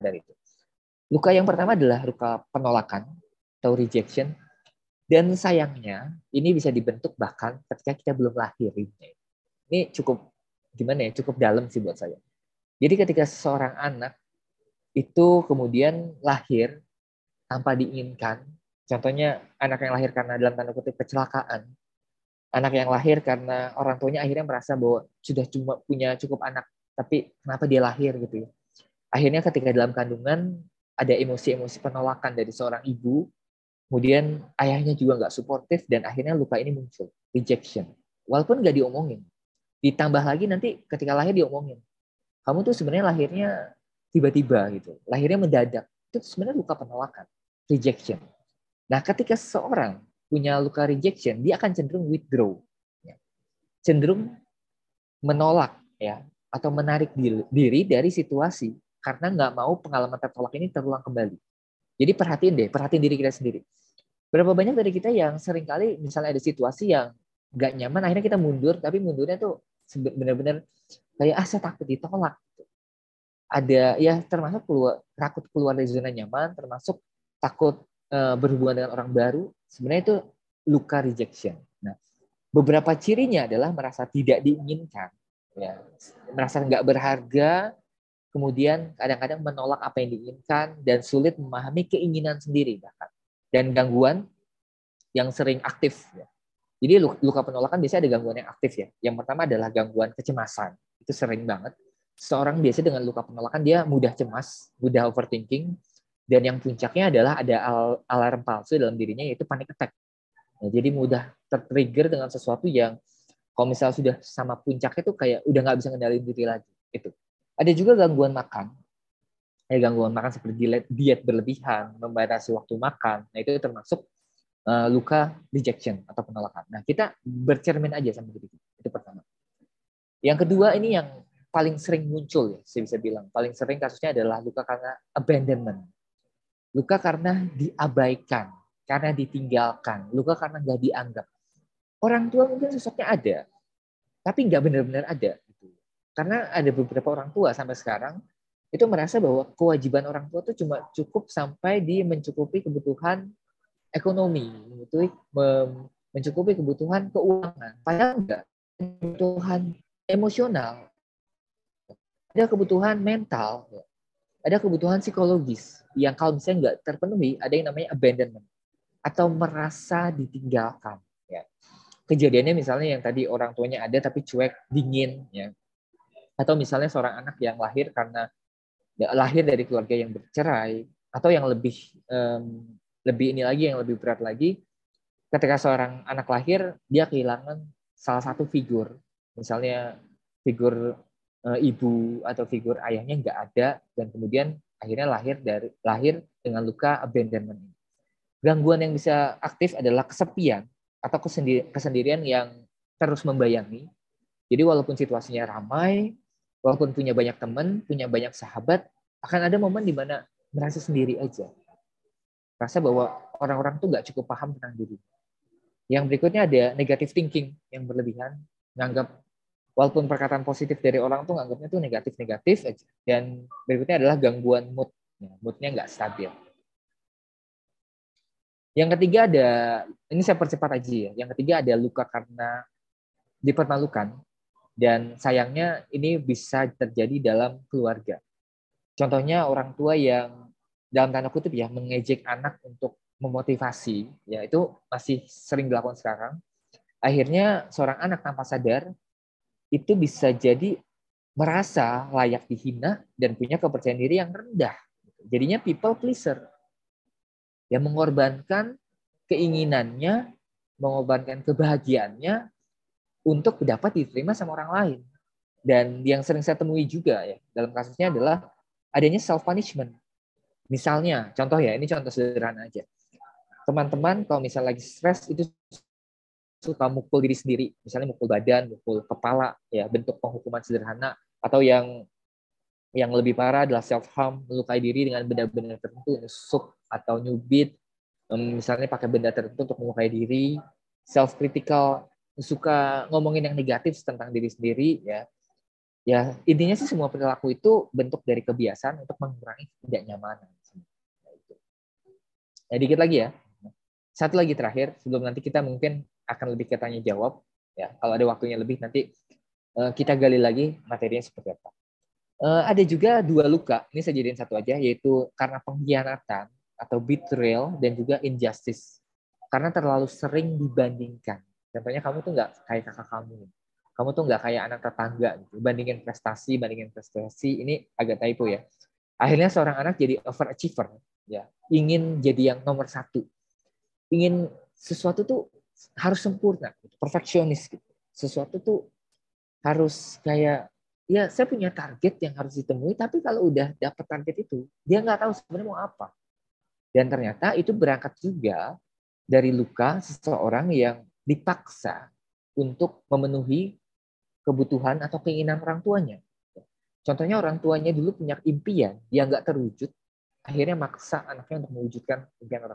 dari itu. Luka yang pertama adalah luka penolakan atau rejection. Dan sayangnya ini bisa dibentuk bahkan ketika kita belum lahir. Ini cukup gimana ya? Cukup dalam sih buat saya. Jadi ketika seorang anak itu kemudian lahir tanpa diinginkan, contohnya anak yang lahir karena dalam tanda kutip kecelakaan, anak yang lahir karena orang tuanya akhirnya merasa bahwa sudah cuma punya cukup anak, tapi kenapa dia lahir gitu ya? Akhirnya ketika dalam kandungan ada emosi-emosi penolakan dari seorang ibu, kemudian ayahnya juga nggak suportif dan akhirnya luka ini muncul, rejection. Walaupun nggak diomongin. Ditambah lagi nanti ketika lahir diomongin. Kamu tuh sebenarnya lahirnya tiba-tiba gitu. Lahirnya mendadak. Itu sebenarnya luka penolakan, rejection. Nah, ketika seseorang punya luka rejection, dia akan cenderung withdraw. Ya. Cenderung menolak ya atau menarik diri dari situasi karena nggak mau pengalaman tertolak ini terulang kembali. Jadi perhatiin deh, perhatiin diri kita sendiri. Berapa banyak dari kita yang sering kali misalnya ada situasi yang nggak nyaman, akhirnya kita mundur, tapi mundurnya tuh benar-benar kayak ah saya takut ditolak. Ada ya termasuk keluar takut keluar dari zona nyaman, termasuk takut uh, berhubungan dengan orang baru. Sebenarnya itu luka rejection. Nah, beberapa cirinya adalah merasa tidak diinginkan, ya, merasa nggak berharga, kemudian kadang-kadang menolak apa yang diinginkan dan sulit memahami keinginan sendiri bahkan dan gangguan yang sering aktif ya. Jadi luka penolakan biasanya ada gangguan yang aktif ya. Yang pertama adalah gangguan kecemasan. Itu sering banget. Seorang biasa dengan luka penolakan dia mudah cemas, mudah overthinking dan yang puncaknya adalah ada alarm palsu dalam dirinya yaitu panic attack. Nah, jadi mudah tertrigger dengan sesuatu yang kalau misalnya sudah sama puncak itu kayak udah nggak bisa ngendalin diri lagi. Itu. Ada juga gangguan makan. Ya, gangguan makan seperti diet berlebihan, membatasi waktu makan. Nah, itu termasuk uh, luka rejection atau penolakan. Nah, kita bercermin aja sama diri kita. Itu pertama. Yang kedua ini yang paling sering muncul ya, saya bisa bilang. Paling sering kasusnya adalah luka karena abandonment. Luka karena diabaikan, karena ditinggalkan, luka karena nggak dianggap. Orang tua mungkin sosoknya ada, tapi nggak benar-benar ada. Karena ada beberapa orang tua sampai sekarang itu merasa bahwa kewajiban orang tua itu cuma cukup sampai di mencukupi kebutuhan ekonomi, mencukupi kebutuhan keuangan. Padahal enggak. Kebutuhan emosional, ada kebutuhan mental, ada kebutuhan psikologis yang kalau misalnya nggak terpenuhi, ada yang namanya abandonment atau merasa ditinggalkan. Ya. Kejadiannya misalnya yang tadi orang tuanya ada tapi cuek, dingin, ya atau misalnya seorang anak yang lahir karena ya, lahir dari keluarga yang bercerai atau yang lebih um, lebih ini lagi yang lebih berat lagi ketika seorang anak lahir dia kehilangan salah satu figur. Misalnya figur uh, ibu atau figur ayahnya nggak ada dan kemudian akhirnya lahir dari lahir dengan luka abandonment. Gangguan yang bisa aktif adalah kesepian atau kesendirian yang terus membayangi. Jadi walaupun situasinya ramai walaupun punya banyak teman, punya banyak sahabat, akan ada momen di mana merasa sendiri aja. Rasa bahwa orang-orang tuh nggak cukup paham tentang diri. Yang berikutnya ada negative thinking yang berlebihan, nganggap walaupun perkataan positif dari orang tuh nganggapnya tuh negatif-negatif aja. Dan berikutnya adalah gangguan mood. Moodnya nggak stabil. Yang ketiga ada, ini saya percepat aja ya. Yang ketiga ada luka karena dipermalukan dan sayangnya ini bisa terjadi dalam keluarga. Contohnya orang tua yang dalam tanda kutip ya mengejek anak untuk memotivasi, ya itu masih sering dilakukan sekarang. Akhirnya seorang anak tanpa sadar itu bisa jadi merasa layak dihina dan punya kepercayaan diri yang rendah. Jadinya people pleaser. Yang mengorbankan keinginannya, mengorbankan kebahagiaannya untuk dapat diterima sama orang lain. Dan yang sering saya temui juga ya dalam kasusnya adalah adanya self punishment. Misalnya, contoh ya, ini contoh sederhana aja. Teman-teman kalau misalnya lagi stres itu suka mukul diri sendiri, misalnya mukul badan, mukul kepala, ya bentuk penghukuman sederhana atau yang yang lebih parah adalah self harm, melukai diri dengan benda-benda tertentu, nusuk atau nyubit, misalnya pakai benda tertentu untuk melukai diri, self critical suka ngomongin yang negatif tentang diri sendiri ya ya intinya sih semua perilaku itu bentuk dari kebiasaan untuk mengurangi tidak nyaman. Nah, dikit lagi ya. Satu lagi terakhir sebelum nanti kita mungkin akan lebih ke tanya jawab ya. Kalau ada waktunya lebih nanti eh, kita gali lagi materinya seperti apa. Eh, ada juga dua luka. Ini saya jadiin satu aja yaitu karena pengkhianatan atau betrayal dan juga injustice. Karena terlalu sering dibandingkan. Contohnya kamu tuh nggak kayak kakak kamu. Kamu tuh nggak kayak anak tetangga gitu. bandingin prestasi bandingin prestasi ini agak typo ya. Akhirnya seorang anak jadi overachiever ya. Ingin jadi yang nomor satu. Ingin sesuatu tuh harus sempurna gitu. perfeksionis gitu. Sesuatu tuh harus kayak ya saya punya target yang harus ditemui tapi kalau udah dapet target itu dia nggak tahu sebenarnya mau apa. Dan ternyata itu berangkat juga dari luka seseorang yang dipaksa untuk memenuhi kebutuhan atau keinginan orang tuanya. Contohnya orang tuanya dulu punya impian yang nggak terwujud, akhirnya maksa anaknya untuk mewujudkan impian orang